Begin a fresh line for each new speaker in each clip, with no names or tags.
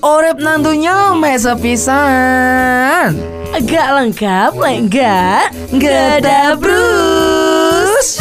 Orep nantunya mesa pisan.
Agak lengkap, enggak? Gada Bruce.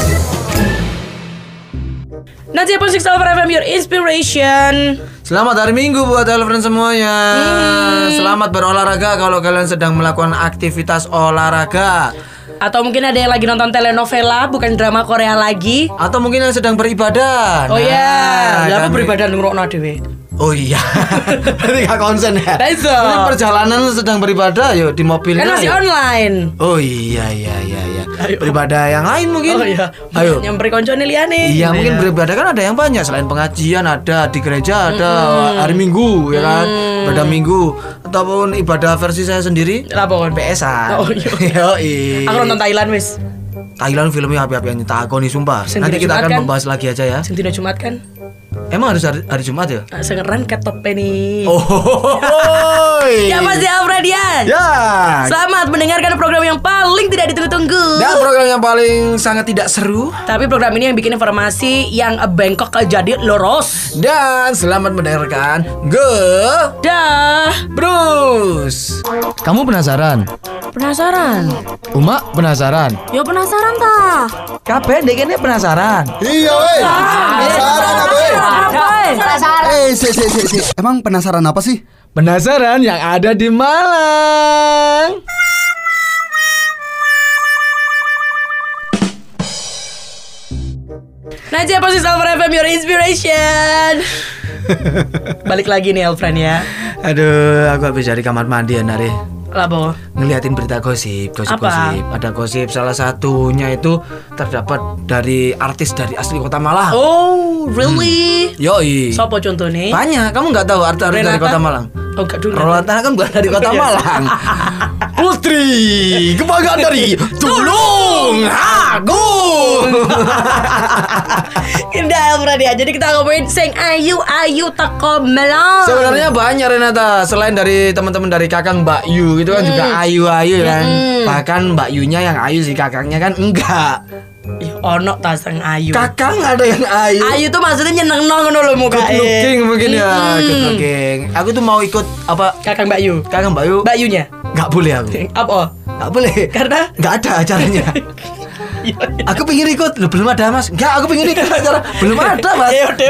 Nanti pun Six Over FM Your Inspiration.
Selamat hari Minggu buat friend semuanya.
Hmm.
Selamat berolahraga kalau kalian sedang melakukan aktivitas olahraga.
Atau mungkin ada yang lagi nonton telenovela, bukan drama Korea lagi.
Atau mungkin yang sedang beribadah.
Oh iya,
Nah,
lah aku
kami-
beribadah ngrokno dhewe.
Oh iya, berarti gak konsen ya. Ini perjalanan sedang beribadah, yuk di mobilnya.
Kan masih
yuk.
online.
Oh iya iya iya iya.
Ayo.
Beribadah yang lain mungkin.
Oh iya.
Ayo.
Nyamper koncone liyane.
Iya mungkin beribadah kan ada yang banyak selain pengajian ada di gereja ada hari Minggu ya kan ibadah Minggu ataupun ibadah versi saya sendiri
Lah pokon.
PS-an.
Oh, iya. Aku nonton Thailand wis.
Thailand filmnya api-apian takoni sumpah.
Sing
Nanti
dina
kita
Jumat
akan
kan?
membahas lagi aja ya.
Sing dina Jumat kan.
Emang harus hari, hari Jumat ya?
Ah, Sengeran ket tope nih.
Oh.
Ya pasti Alfredian.
Ya.
Selamat mendengarkan program yang paling tidak ditunggu-tunggu.
Dan program yang paling sangat tidak seru
Tapi program ini yang bikin informasi yang bengkok jadi lurus.
dan selamat mendengarkan Ge
Dah.
Bruce. Kamu penasaran?
Penasaran?
Uma penasaran?
Ya penasaran tah.
Kabeh dekene penasaran.
Iya weh. Penasaran apa weh? Eh, si, si, si, si. Emang penasaran apa sih?
Penasaran yang ada di Malang.
Najwa posisi Alfred FM Your Inspiration. Balik lagi nih Alfred ya.
Aduh, aku habis dari kamar mandi ya Nari.
Labo.
Ngeliatin berita gosip,
Apa?
gosip-gosip. Ada gosip salah satunya itu terdapat dari artis dari asli kota Malang.
Oh, really?
Yoi.
Sopo contohnya?
Banyak, kamu nggak tahu artis dari kota Malang?
Oh, gak dulu.
Rolatan kan bukan dari kota
Iya.
Malang. Putri, kebanggaan dari Tulung Agung.
Indah Alfred ya. Jadi kita ngomongin sing ayu ayu teko melon.
Sebenarnya banyak Renata Selain dari teman-teman dari kakang Mbak Yu Itu kan juga ayu-ayu kan Bahkan Mbak Yunya yang ayu sih Kakangnya kan enggak
Ih, ono ta sing ayu.
Kakang ada yang ayu
Ayu tuh maksudnya nyeneng ngono lho muka.
Good looking mungkin ya Good looking Aku tuh mau ikut apa
Kakang Mbak Yu.
Kakang Mbak Yu
Mbak Yunya.
Nggak boleh aku
Apa?
Nggak boleh
Karena
Nggak ada acaranya Aku pengen ikut Loh belum ada mas Nggak aku pengen ikut acara Belum ada mas
Ya udah,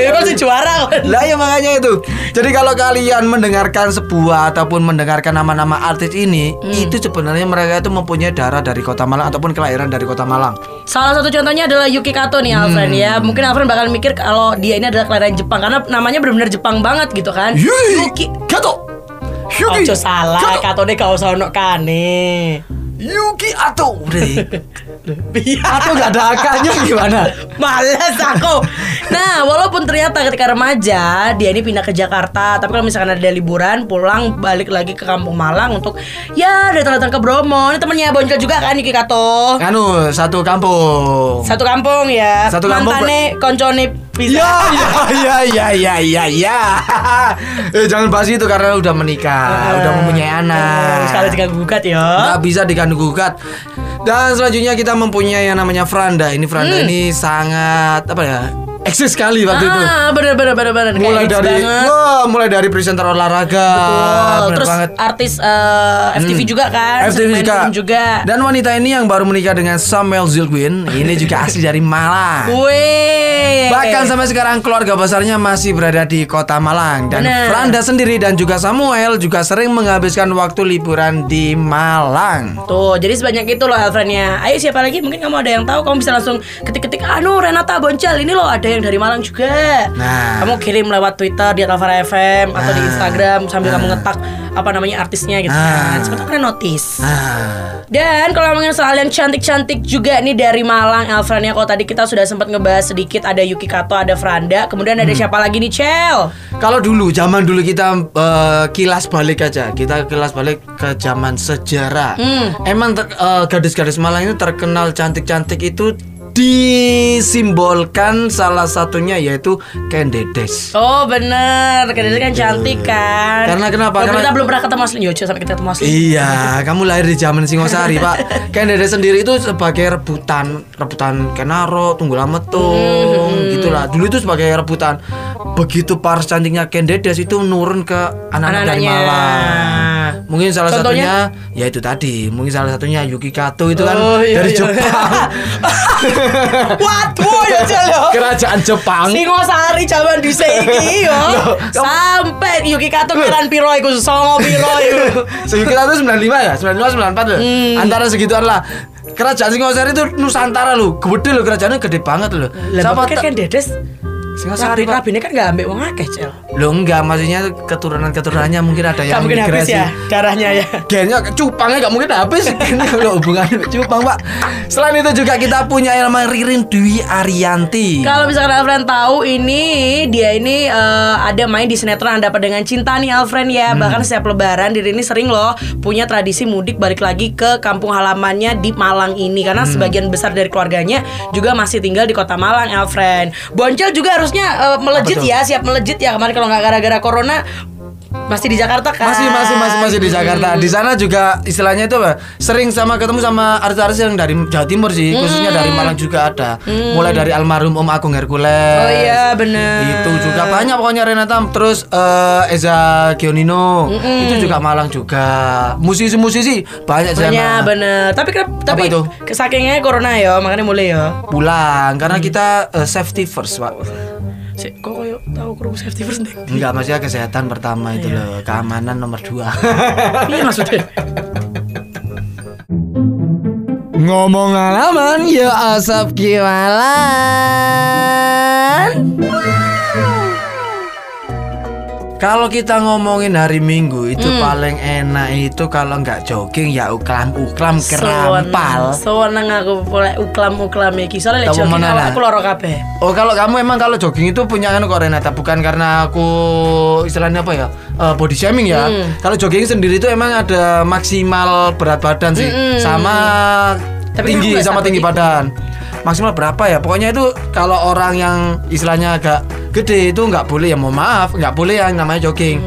Ya udah.
juara.
Lah ya makanya itu. Jadi kalau kalian mendengarkan sebuah ataupun mendengarkan nama-nama artis ini, itu sebenarnya mereka itu mempunyai darah dari Kota Malang ataupun kelahiran dari Kota Malang.
Salah satu contohnya adalah Yuki Kato nih Alfred ya.
Hmm.
Mungkin Alfred bakal mikir kalau dia ini adalah kelahiran Jepang karena namanya benar-benar Jepang banget gitu kan. Yuki.
Kato. Yuki.
Ojo salah,
Kato.
Kato nih gak usah ono kane.
Yuki Ato. Udah deh.
Iya.
Nggak ada akanya gimana?
Males aku. Nah, walaupun ternyata ketika remaja dia ini pindah ke Jakarta, tapi kalau misalkan ada liburan, pulang balik lagi ke kampung Malang untuk ya datang-datang ke Bromo. Ini temennya Boncel juga kan Yuki Kato.
Anu satu kampung.
Satu kampung ya.
Satu kampung,
Mantane koncone bisa.
Ya, ya, ya, ya, ya, ya, ya. eh, jangan bahas itu karena udah menikah, udah mempunyai anak.
Sekali diganggu gugat ya.
nggak bisa diganggu gugat. Dan selanjutnya kita mempunyai yang namanya Franda. Ini Franda ini sangat apa ya? Eksis sekali waktu itu.
Hmm. Ah, bener bener bener bener. Kayak
Mulai
hits
dari wah, mulai dari presenter olahraga.
Betul.
bener
Terus
banget.
artis eh, FTV juga kan.
FTV juga.
juga.
Dan wanita ini yang baru menikah dengan Samuel Zilquin, ini juga asli dari Malang.
Wih.
Bahkan sampai sekarang keluarga besarnya masih berada di kota Malang dan
Bener.
Franda sendiri dan juga Samuel juga sering menghabiskan waktu liburan di Malang.
Tuh, jadi sebanyak itu loh Elfriendnya. Ayo siapa lagi? Mungkin kamu ada yang tahu, kamu bisa langsung ketik-ketik. Anu Renata Boncel, ini loh ada yang dari Malang juga.
Nah.
kamu kirim lewat Twitter di Alvara FM atau di
Nah.
Instagram sambil kamu ngetak apa namanya artisnya gitu
Nah.
kan. Tahu kalian notice.
Nah,
Dan kalau ngomongin soal yang cantik-cantik juga nih dari Malang Elfriendnya Kalau tadi kita sudah sempat ngebahas sedikit Ada Yuki Kato, ada Franda Kemudian
Hmm.
ada siapa lagi nih Cel?
kalau dulu zaman dulu kita eh, kilas balik aja, kita kilas balik ke zaman sejarah.
Hmm.
Emang ter- eh, gadis-gadis Malang itu terkenal cantik-cantik itu disimbolkan salah satunya yaitu Kendedes.
Oh bener, Kendedes kan cantik kan.
Karena kenapa?
Walaupun
Karena-
kita belum pernah ketemu asli Yojo sampai kita ketemu asli.
Iya, kamu lahir di zaman Singosari, Pak. Kendedes sendiri itu sebagai rebutan, rebutan Kenaro, Tunggul Ametung,
Hmm.
gitulah. Dulu itu sebagai rebutan. Begitu paras cantiknya Kendedes itu nurun ke anak-anak dari
Anak-anaknya.
Mungkin salah
Contohnya?
satunya ya itu tadi, mungkin salah satunya Yuki Kato itu kan
Oh, iya,
dari
iya.
Jepang.
Waduh ya Jalo.
Kerajaan Jepang.
Singosari zaman dhisik iki yo. Sampai Yuki Kato keran piro iku songo piro iku.
Yuki Kato 95 ya? 95 94 loh.
Hmm.
Antara segituan lah. Kerajaan Singosari itu Nusantara loh. Gede loh kerajaannya gede banget loh.
Lah
Siapa
kan kan Dedes
Singosari Pak.
Rabine kan gak ambek wong akeh, Cel.
Loh enggak, maksudnya keturunan-keturunannya mungkin ada
Gak
yang
mungkin habis ya darahnya ya.
Gennya cupangnya gak mungkin habis Gennya hubungannya sama cupang pak Selain itu juga kita punya namanya Ririn Dwi Arianti
Kalau misalkan Alfred tahu ini dia ini eh, ada main di sinetron Anda dengan cinta nih Alfred ya.
Hmm.
Bahkan setiap lebaran diri ini sering loh punya tradisi mudik balik lagi ke kampung halamannya di Malang ini karena
Hmm.
sebagian besar dari keluarganya juga masih tinggal di kota Malang Alfred. Boncel juga harusnya eh, melejit ya, siap melejit ya kemarin kalau nggak gara-gara corona masih di Jakarta kan.
masih masih masih masih di Jakarta. Di sana juga istilahnya itu apa? Sering sama ketemu sama artis-artis yang dari Jawa Timur sih. Khususnya dari Malang juga ada. Mulai dari almarhum Om Agung Hercules.
Oh iya bener.
Itu juga banyak pokoknya Renata. Terus eh, Eza Gionino. Itu juga Malang juga. Musisi-musisi banyak di
Banyak bener. Tapi Tapi
itu?
Kesakingnya corona ya Makanya mulai ya.
Pulang. Karena kita eh, safety first pak.
Si, kok tahu kurung safety first deh.
Enggak maksudnya kesehatan pertama itu loh keamanan nomor dua
Iya maksudnya.
ngomong alaman ya asap kiwalan kalau kita ngomongin hari Minggu itu paling enak itu kalau nggak jogging ya uklam-uklam kerampal.
Sewenang aku boleh uklam-uklam iki. Soalnya jogging
Nak?
aku loro kabeh.
Oh kalau kamu emang kalau jogging itu punya kan kok Renata bukan karena aku istilahnya apa ya eh, body shaming ya. Kalau jogging sendiri itu emang ada maksimal berat badan sih sama
Tapi
tinggi
nggak
sama tinggi badan. Maksimal berapa ya? Pokoknya itu kalau orang yang istilahnya agak gede itu nggak boleh ya mau maaf nggak boleh yang namanya jogging.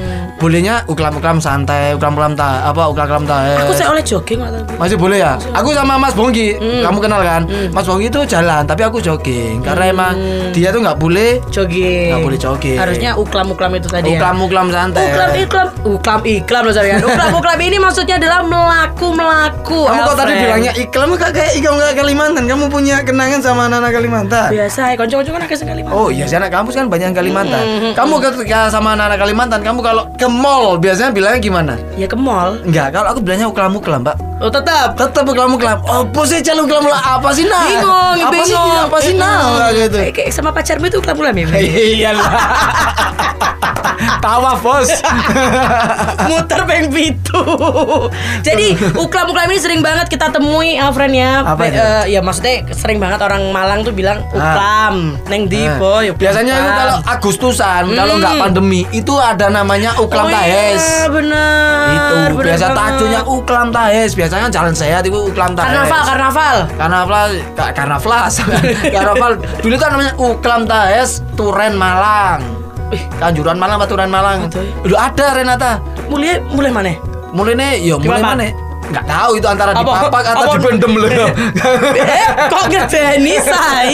Bolehnya uklam-uklam santai, uklam-uklam ta apa uklam-uklam ta.
Aku saya oleh jogging atau
Masih boleh ya? Aku sama Mas Bonggi,
Hmm.
kamu kenal kan? Mas Bonggi itu jalan, tapi aku jogging karena emang dia tuh nggak boleh
jogging.
Nggak boleh jogging.
Harusnya uklam-uklam itu tadi ya.
uklam-uklam santai.
Uklam iklam uklam iklam loh saya kan. Uklam uklam ini maksudnya adalah melaku melaku.
Kamu kok tadi bilangnya iklam kok kayak iklam kayak Kalimantan. Kamu punya kenangan sama anak-anak Kalimantan?
biasa ya konco-konco kan akeh sekali
Oh iya, si anak kampus kan banyak Kalimantan.
Hmm,
Kamu ketika sama anak-anak Kalimantan, kamu kalau ke mall biasanya bilangnya gimana?
Ya ke mall.
Enggak, kalau aku bilangnya uklam-uklam, Mbak.
Oh tetap.
Tetap uklam-uklam. Apa sih calon uklam apa sih nah?
Bingung,
apa
bingung.
sih apa sih nah gitu.
Eh, kayak sama pacarmu itu uklam-uklam ya?
Iya lah. Tawa bos.
muter peng pitu. Jadi uklam-uklam ini sering banget kita temui Alfred ya.
Apa itu?
eh, ya maksudnya sering banget orang Malang tuh bilang uklam. Neng di
Nah,
boy. uklam.
Biasanya itu kalau Agustusan, kalau nggak pandemi, itu ada namanya uklam
oh,
tahes.
Iya, bener.
itu
bener
biasa takjilnya uklam tahes. Biasanya jalan sehat itu uklam tahes.
Karnaval, karnaval.
Karnaval, ka- karnaval, karnaval. Dulu kan namanya uklam tahes Turen Malang. Kanjuran Malang apa Turen Malang?
Betul.
Dulu ada Renata.
Mulai mulai mana?
Mulai ya mulai mana? Nggak tahu itu antara
Apa-
dipapak atau
apa-
dibendem loh.
eh, kok ngedeni say?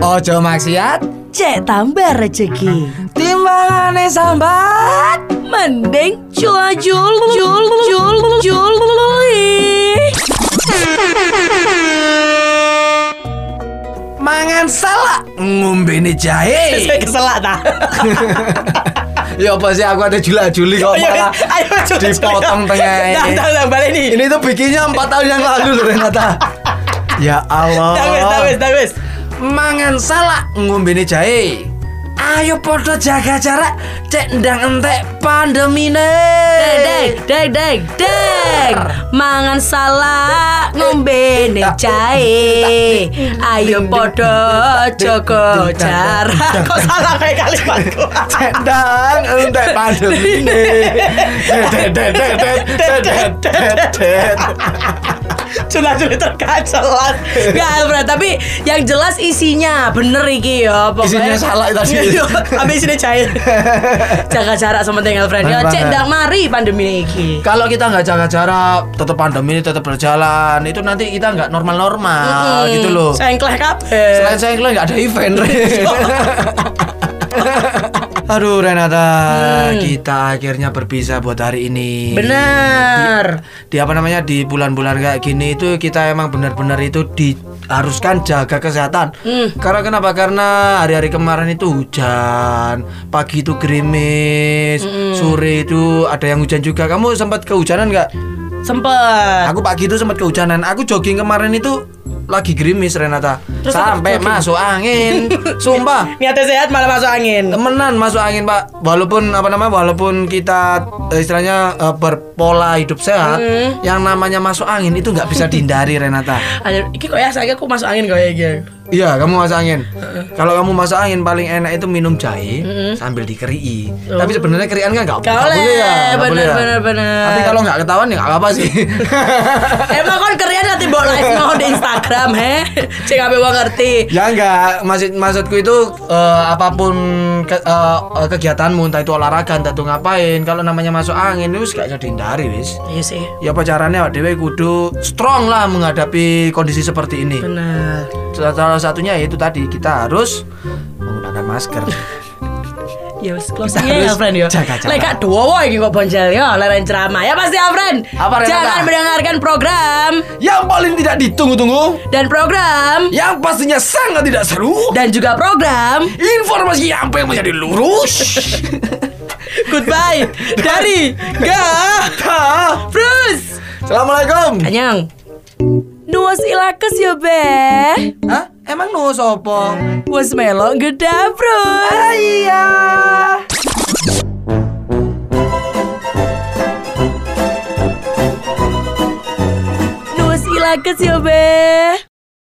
Ojo maksiat,
Cek tambah rezeki.
timbangane sambat.
Mending jual jual jual jual jual
Mangan salah, ngombene jahe.
Saya keselak ta.
Ya apa sih aku ada jula-juli kok
Ayo,
malah
ayo, coba,
dipotong tengah
Dah,
ini.
dah, dah, balik nih.
Ini tuh bikinnya 4 tahun yang lalu loh Renata. Ya Allah.
Dah wes, dah dah.
Mangan salah ngombene jahe. Ayo podo jaga jarak cek ndang entek pandemine.
Deng, deng, deng, deng, deng. Mangan salah, ngombe jahe. Ayo podo joko jarak. Kok salah kayak kalimatku?
Cek ndang entek pandemine. Det, det, det, det, det, det, det, det.
Curhat-curhat terkait jelas Gak Alfred Tapi yang jelas isinya Bener iki ya pokoknya.
Isinya salah tadi.
Iya, Tapi isinya cair Jaga jarak sama dengan Alfred Ya cek ndang mari pandemi iki
Kalau kita nggak jaga jarak, tetap pandemi ini tetap berjalan, itu nanti kita nggak normal-normal gitu loh.
Sengkleh kabeh
Selain saya nggak ada event. Aduh Renata, kita akhirnya berpisah buat hari ini.
Bener
Di apa namanya di bulan-bulan kayak gini itu kita emang benar-benar itu diharuskan jaga kesehatan.
Hmm.
Karena kenapa? Karena hari-hari kemarin itu hujan, pagi itu gerimis,
Hmm.
sore itu ada yang hujan juga. Kamu sempat kehujanan nggak?
Sempet
Aku pagi itu sempat kehujanan. Aku jogging kemarin itu lagi gerimis Renata.
Terus
Sampai masuk angin. Sumpah.
Niatnya sehat malah masuk angin
Temenan masuk angin pak Walaupun apa namanya Walaupun kita eh, istilahnya eh, berpola hidup sehat
Hmm.
Yang namanya masuk angin itu nggak bisa dihindari Renata
Ayo, iki kok ya saya aku masuk angin kok ya iki.
Iya kamu masuk angin Kalau kamu masuk angin paling enak itu minum jahe Sambil dikerii
Oh.
Tapi sebenarnya kerian kan nggak
Gak
nggak
boleh,
ya
bener,
boleh ya.
bener.
Tapi kalau nggak ketahuan ya nggak apa-apa sih
Emang kerian nanti bawa live mau di Instagram he. Cek apa ngerti.
Ya enggak, maksud maksudku itu eh, apa pun ke- eh, kegiatanmu entah itu olahraga entah itu ngapain kalau namanya masuk angin itu gak bisa dihindari wis.
Iya sih.
Ya apa caranya Dewe kudu strong lah menghadapi kondisi seperti ini.
Benar.
Salah satunya yaitu tadi kita harus menggunakan masker.
Ya wis closingnya ya friend
jarak.
Lek gak duwowo iki kok bonjel yo leren ceramah. Ya pasti ya friend.
Apa?
Jangan mendengarkan program
Yang paling tidak ditunggu-tunggu,
dan program
yang pastinya sangat tidak seru,
dan juga program
informasi yang apa yang menjadi lurus.
Goodbye dari Gak. Bruce
Assalamualaikum.
Anyang Nuwas ilakes ya be
Hah? Emang no sopo?
Wes melok geda Bruce
Iya.
Nuwas ilakes ya be